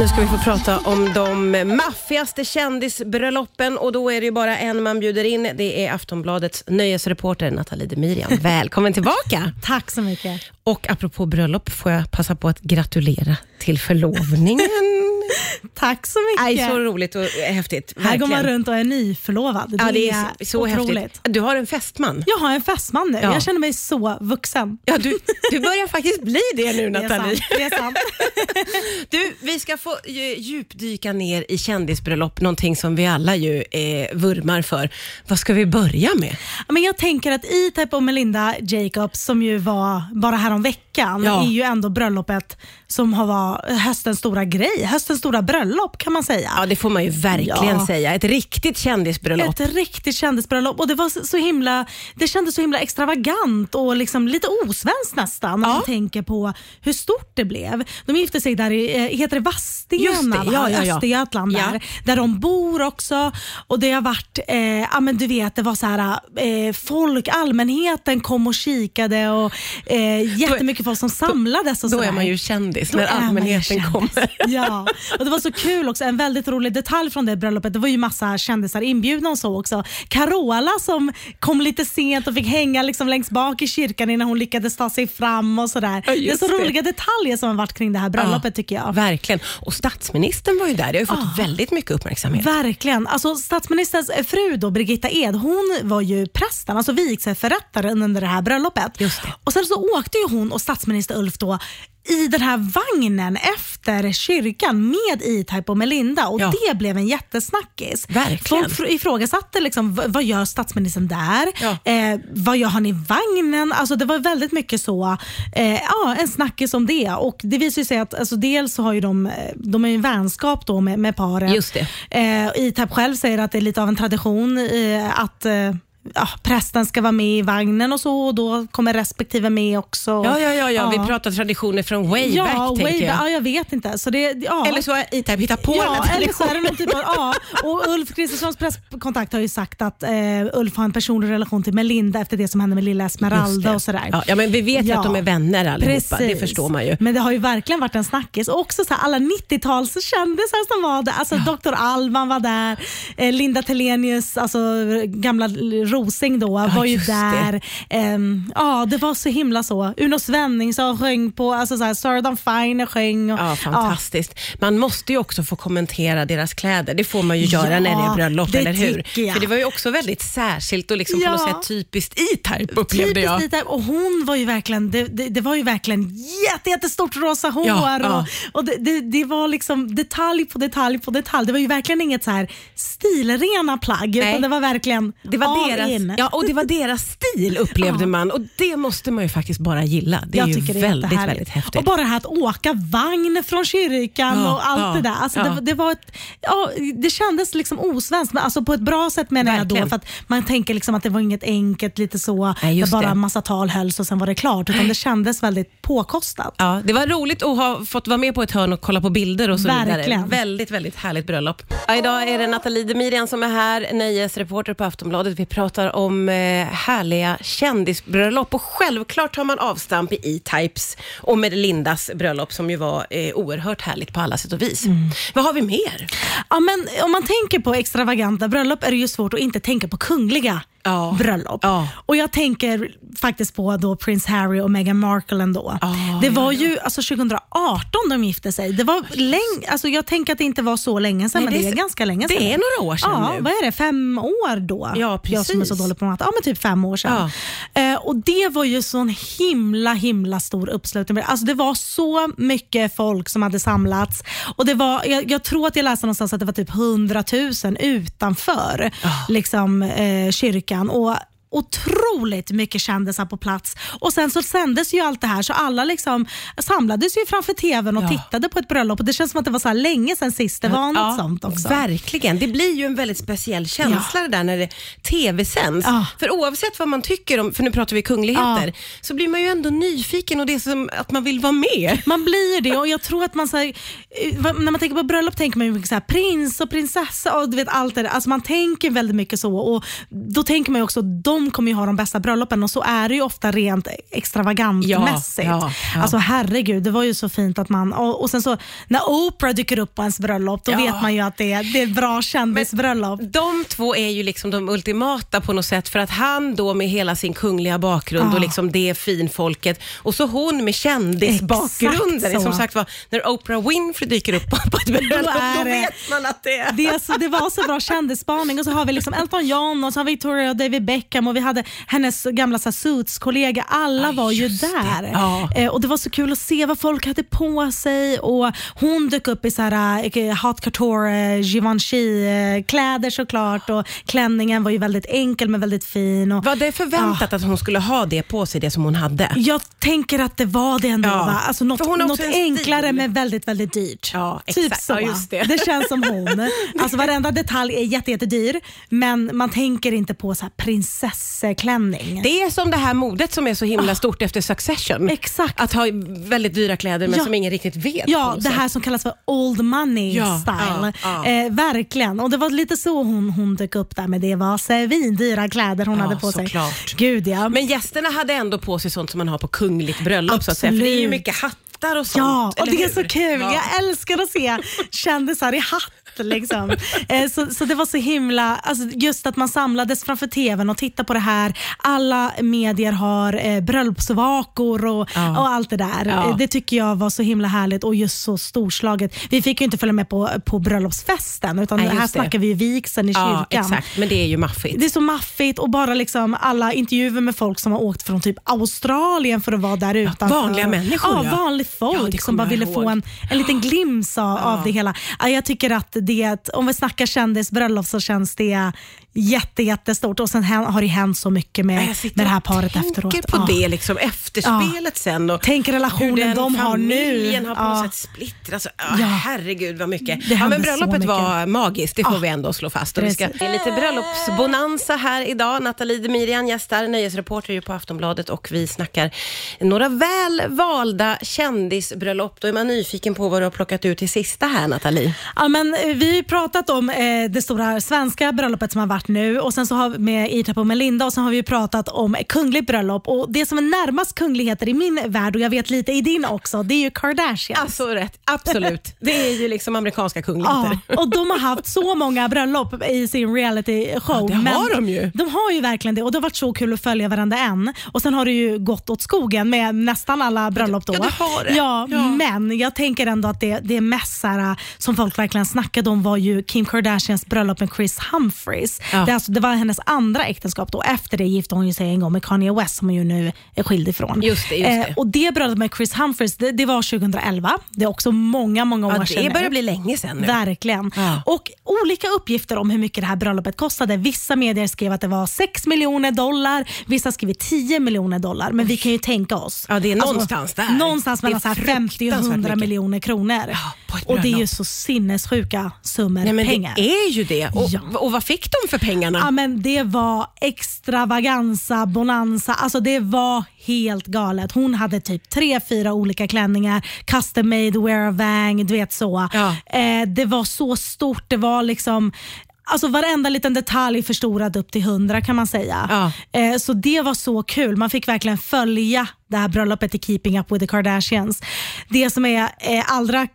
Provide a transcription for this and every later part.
Nu ska vi få prata om de maffigaste kändisbrölloppen och då är det ju bara en man bjuder in. Det är Aftonbladets nöjesreporter Nathalie Demirian. Välkommen tillbaka! Tack så mycket. Och apropå bröllop får jag passa på att gratulera till förlovningen. Tack så mycket. Nej, så roligt och häftigt. Här går man verkligen. runt och är nyförlovad. Ja, det är så, otroligt. häftigt. Du har en fästman. Jag har en fästman nu. Ja. Jag känner mig så vuxen. Ja, du, du börjar faktiskt bli det nu Det är Nathalie. sant. Det är sant. Du, vi ska få eh, djupdyka ner i kändisbröllop, någonting som vi alla ju eh, vurmar för. Vad ska vi börja med? Men jag tänker att E-Type och Melinda Jacobs, som ju var bara härom veckan, Ja. är ju ändå bröllopet som har varit höstens stora grej. Höstens stora bröllop kan man säga. Ja, det får man ju verkligen Ja. säga. Ett riktigt kändisbröllop. Ett riktigt kändisbröllop och det var så- himla Det kändes så himla extravagant och liksom lite osvenskt nästan när Ja. man tänker på hur stort det blev. De gifte sig där i, eh, heter det Vadstena? Just det, ja, ja, ja. Östergötland Ja. där, där de bor också. Och det har varit, eh, ja men du vet det var så här, eh, folk, allmänheten kom och kikade och eh, jättemycket folk som samlades och Då sådär. är man ju kändis Då när allmänheten kändis. kommer. Ja, och det var så kul också. En väldigt rolig detalj från det bröllopet. Det var ju massa kändisar inbjudna och så också. Carola som kom lite sent och fick hänga liksom längst bak i kyrkan innan hon lyckades ta sig fram och sådär. Ja, det är så det. roliga detaljer som har varit kring det här bröllopet tycker jag. Verkligen. Och statsministern var ju där. Det har ju fått Ah. väldigt mycket uppmärksamhet. Verkligen. Alltså, statsministerns fru då, Birgitta Ed, hon var ju prästen, alltså vigselförrättaren under det här bröllopet. Just det. Och Sen så åkte ju hon och statsminister Ulf då i den här vagnen efter kyrkan med E-Type och Melinda och Ja. det blev en jättesnackis. Verkligen. Folk fr- ifrågasatte liksom, vad gör statsministern där? Ja. Eh, vad gör han i vagnen? Alltså det var väldigt mycket så, eh, ja, en snackis om det. Och Det visar sig att alltså, dels så har ju de, eh, de är ju en vänskap då med, med paret. Just det. Eh, ITAB själv säger att det är lite av en tradition eh, att eh, ja, prästen ska vara med i vagnen och så och då kommer respektive med också. Ja, ja, ja, ja. vi pratar traditioner från way ja, back, way jag. ja, jag vet inte. Så det, ja. Eller så har E-Type hittat på Ja, eller så är det någon typ av, ja. Och Ulf Kristerssons presskontakt har ju sagt att eh, Ulf har en personlig relation till Melinda efter det som hände med lilla Esmeralda det. och sådär. Ja, ja, men vi vet ju att de är vänner allihopa. Det Precis. förstår man ju. Men det har ju verkligen varit en snackis. Och också så här, alla 90-talskändisar som var där. Alltså Dr. Alban var där, eh, Linda Telenius, alltså gamla Rosing då, var ju just det. där. Ehm, ja, det var så himla så. Uno Svenningsson sjöng på, alltså så här, Sarah Finer sjöng. Och, Ja, fantastiskt. Man måste ju också få kommentera deras kläder. Det får man ju göra Ja, när det är bröllop, eller hur? jag. För det var ju också väldigt särskilt och liksom på Ja. något sätt typiskt E-Type upplevde jag. Typiskt lite, och hon var ju verkligen, det, det, det var ju verkligen jätte, jättestort rosa hår Ja, ja. och, och det, det, var liksom detalj på detalj på detalj. Det var ju verkligen inget så här stilrena plagg Nej. utan det var verkligen Det var, deras, ja, och det var deras stil upplevde man och det måste man ju faktiskt bara gilla. Det är jag ju väldigt, jättehärligt. väldigt häftigt. Och bara det här att åka vagn från kyrkan Ja, och allt ja, det där. Alltså ja. det, det, var ett, ja, det kändes liksom osvenskt, men alltså på ett bra sätt menar jag då. Verkligen. För att man tänker liksom att det var inget enkelt, lite så, Nej, där bara det. en massa tal hölls och sen var det klart. Utan det kändes väldigt påkostat. Ja, det var roligt att ha fått vara med på ett hörn och kolla på bilder och så vidare. Verkligen. Väldigt, väldigt härligt bröllop. Idag är det Nathalie Demirian som är här, nöjesreporter på Aftonbladet. Vi pratar om eh, härliga kändisbröllop och självklart tar man avstamp i E-Types och med Lindas bröllop som ju var eh, oerhört härligt på alla sätt och vis. Mm. Vad har vi mer? Ja, men om man tänker på extravaganta bröllop är det ju svårt att inte tänka på kungliga Ja. bröllop. Ja. Och Jag tänker faktiskt på då Prins Harry och Meghan Markle ändå. Ja, det var ju alltså 2018 de gifte sig. Det var länge, alltså jag tänker att det inte var så länge sedan, Nej, men det det är- ganska länge det sedan. är några år sedan ja, nu. Vad är det? Fem år då? Ja, Jag som är så precis. dålig på matte. Ja, men typ fem år sedan. Eh, och Det var ju sån himla himla stor uppslutning. Alltså det var så mycket folk som hade samlats. Och det var, jag, jag tror att jag läste någonstans att det var typ 100 000 utanför liksom, eh, kyrkan. Och otroligt mycket kändisar på plats. Och Sen så sändes ju allt det här så alla liksom samlades ju framför tvn och Ja. tittade på ett bröllop. Och Det känns som att det var så länge sedan sist det var något sånt också. Verkligen. Det blir ju en väldigt speciell känsla det där när det tv-sänds. Ja. För oavsett vad man tycker om, för nu pratar vi kungligheter, Ja. så blir man ju ändå nyfiken och det är som att man vill vara med. Man blir det och jag tror att man så här, eh, när man tänker på bröllop tänker man ju mycket så här, prins och prinsessa och du vet allt det där. Alltså man tänker väldigt mycket så och då tänker man ju också de de kommer ju ha de bästa bröllopen och så är det ju ofta rent extravagantmässigt. Ja, ja, ja. Alltså herregud, det var ju så fint att man... Och, och sen så när Oprah dyker upp på ens bröllop, då Ja. vet man ju att det är, det är bra kändisbröllop. De två är ju liksom de ultimata på något sätt för att han då med hela sin kungliga bakgrund och liksom det finfolket och så hon med kändisbakgrunden. Som sagt var, när Oprah Winfrey dyker upp på ett bröllop, då det- vet man att det är... Det, är så, det var så bra kändisspaning och så har vi liksom Elton John och så har Victoria och David Beckham och vi hade hennes gamla Suits-kollega. Alla Ja, var ju det. där. Ja. Eh, och Det var så kul att se vad folk hade på sig och hon dök upp i så här, eh, hot couture, eh, Givenchy-kläder såklart och klänningen var ju väldigt enkel men väldigt fin. Och, Var det förväntat att hon skulle ha det på sig, det som hon hade? jag tänker att det var det ändå. Ja. Va? Alltså något något enklare men väldigt, väldigt dyrt. Ja, typ så. Ja, just det. känns som hon. Alltså varenda detalj är jätte, jättedyr men man tänker inte på så här prinsessklänning. Det är som det här modet som är så himla stort efter Succession. Ah. Exakt. Att ha väldigt dyra kläder men Ja. som ingen riktigt vet. Ja, det här som kallas för old money Ja, style. ja, ja. Eh, verkligen. Och Det var lite så hon, hon dök upp där med det var svindyra kläder hon Ja, hade på sig. såklart. Gud ja. Men gästerna hade ändå på sig sånt som man har på kungligt bröllop. Så att säga. För det är ju Absolut. mycket hattar och sånt. Ja, och eller det är hur? så kul. Ja. Jag älskar att se kändisar i hatt. Liksom. Eh, så, så det var så himla, alltså just att man samlades framför tvn och tittade på det här. Alla medier har eh, bröllopsvakor och, Ja. och allt det där. Ja. Det tycker jag var så himla härligt och just så storslaget. Vi fick ju inte följa med på, på bröllopsfesten utan Nej, här det. snackar vi ju vigseln i Ja, kyrkan. exakt. Men det är ju maffigt. Det är så maffigt och bara liksom alla intervjuer med folk som har åkt från typ Australien för att vara där utanför. vanliga människor, Ja, vanligt folk som bara ville ihåg. få en, en liten glimt av, av det hela. Ja, jag tycker att det, om vi snackar kändisbröllop så känns det jätte, jättestort och sen har det hänt så mycket med, med det här paret tänker efteråt. på Ja. det, liksom, efterspelet sen. Och Tänk relationen de har nu. familjen har på Ja. något sätt splittrats. Ja, Ja. Herregud vad mycket. Det Ja, men bröllopet mycket. var magiskt, det får Ja. vi ändå slå fast. Och vi ska, det är lite bröllopsbonanza här idag. Nathalie Demirian gästar, nöjesreporter ju på Aftonbladet och vi snackar några väl valda kändisbröllop. Då är man nyfiken på vad du har plockat ut till sista här Nathalie. Ja, men, eh, vi har ju pratat om eh, det stora svenska bröllopet som har varit nu och sen så har vi med Ita och Melinda och sen har vi ju pratat om kungligt bröllop och det som är närmast kungligheter i min värld och jag vet lite i din också, det är ju Kardashian. Alltså rätt, absolut. Det är ju liksom amerikanska kungligheter. Ja, och de har haft så många bröllop i sin reality show. Ja, det har de ju. De har ju verkligen det och det har varit så kul att följa varenda en. Och Sen har det ju gått åt skogen med nästan alla bröllop då. Ja, det har det. Ja, Ja. Men jag tänker ändå att det, det mest så här, som folk verkligen snackade om var ju Kim Kardashians bröllop med Chris Humphries. Ja. Det, alltså, det var hennes andra äktenskap. Då. Efter det gifte hon ju sig en gång med Kanye West som hon ju nu är skild ifrån. Just det, just det. och det bröllopet med Chris Humphries det, det var 2011. Det är också många, många år Ja, sedan det börjar bli länge sedan nu. Verkligen. Ja. Och olika uppgifter om hur mycket det här bröllopet kostade. Vissa medier skrev att det var 6 miljoner dollar, vissa skrev 10 miljoner dollar. Men vi kan ju tänka oss. Ja, det är någonstans där. Någonstans mellan så här 50 och fruktansvärt 100 mycket. miljoner kronor. Ja, och det är ju så sinnessjuka summor Nej, pengar. Det är ju det. Och, och vad fick de för pengarna? Ja, men det var extravaganza, bonanza. Alltså det var helt galet. Hon hade typ tre, fyra olika klänningar, custom made, wear a vang, du vet så. Ja. Eh, det var så stort. Det var liksom Alltså varenda liten detalj förstorad upp till hundra kan man säga. Ja. Eh, så det var så kul. Man fick verkligen följa det här bröllopet i Keeping Up With The Kardashians. Det som är eh, allra eh,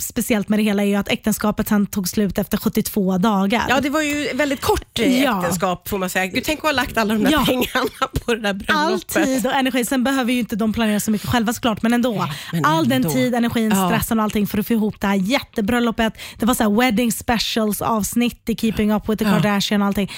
speciellt med det hela är att äktenskapet sen tog slut efter 72 dagar. Ja, det var ju väldigt kort eh, Ja. äktenskap får man säga. Gud, tänk att ha lagt alla de där Ja. pengarna på det där All bröllopet. tid och energi. Sen behöver ju inte de planera så mycket själva såklart, men ändå. men All den ändå. tid, energin, stressen och allting för att få ihop det här jättebröllopet. Det var så här wedding specials avsnitt i Keeping Up With The Ja. Kardashian och allting.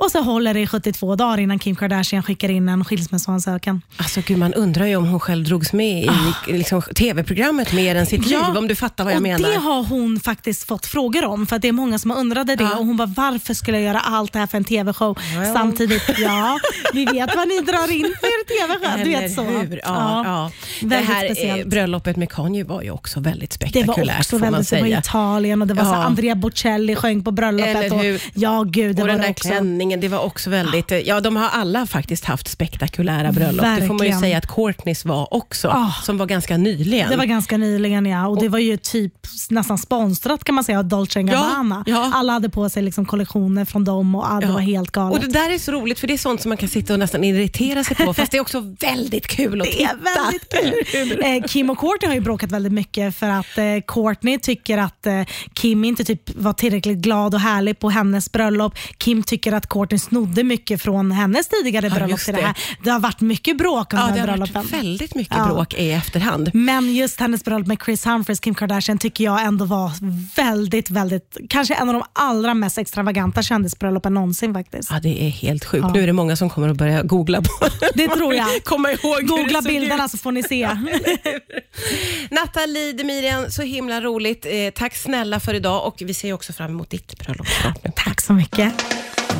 Och så håller det i 72 dagar innan Kim Kardashian skickar in en skilsmässoansökan. Alltså gud, man undrar ju om hon själv drogs med i liksom, tv-programmet mer än sitt liv, om du fattar vad jag och menar. Det har hon faktiskt fått frågor om, för att det är många som har undrade det. Ja. Och hon bara, varför skulle jag göra allt det här för en TV-show Ja. samtidigt? Ja, vi vet vad ni drar in för er TV-show. Du vet så. hur? Ja, ja. Det här eh, speciellt. bröllopet med Kanye var ju också väldigt Det spektakulärt var också väldigt, det var. Italien och det var så Ja. Andrea Bocelli sjöng på bröllopet. Och, ja, gud, det och var den det där också. klänningen invigningen, det var också väldigt, ja de har alla faktiskt haft spektakulära bröllop. Det får man ju Verkligen. säga att Courtneys var också, Ah. som var ganska nyligen. Det var ganska nyligen ja, och det var ju typ nästan sponsrat kan man säga av Dolce Gabbana. ja. Alla hade på sig liksom kollektioner från dem och ah, det Ja. var helt galet. Och Det där är så roligt, för det är sånt som man kan sitta och nästan irritera sig på, fast det är också väldigt kul att Det titta. är väldigt kul. Eh, Kim och Courtney har ju bråkat väldigt mycket för att eh, Courtney tycker att eh, Kim inte typ var tillräckligt glad och härlig på hennes bröllop. Kim tycker att Courtney snodde mycket från hennes tidigare bröllop till det det. här. Det har varit mycket bråk om Ja, de det här har bröllopen. varit väldigt mycket Ja. bråk i efterhand. Men just hennes bröllop med Chris Humphries, Kim Kardashian, tycker jag ändå var väldigt, väldigt, kanske en av de allra mest extravaganta kändisbröllopen någonsin faktiskt. Ja, det är helt sjukt. Nu är det många som kommer att börja googla på Det tror jag. Komma ihåg Googla det bilderna ut. så får ni se. Nathalie Demirian, så himla roligt. Eh, tack snälla för idag och vi ser också fram emot ditt bröllop snart. Tack så mycket.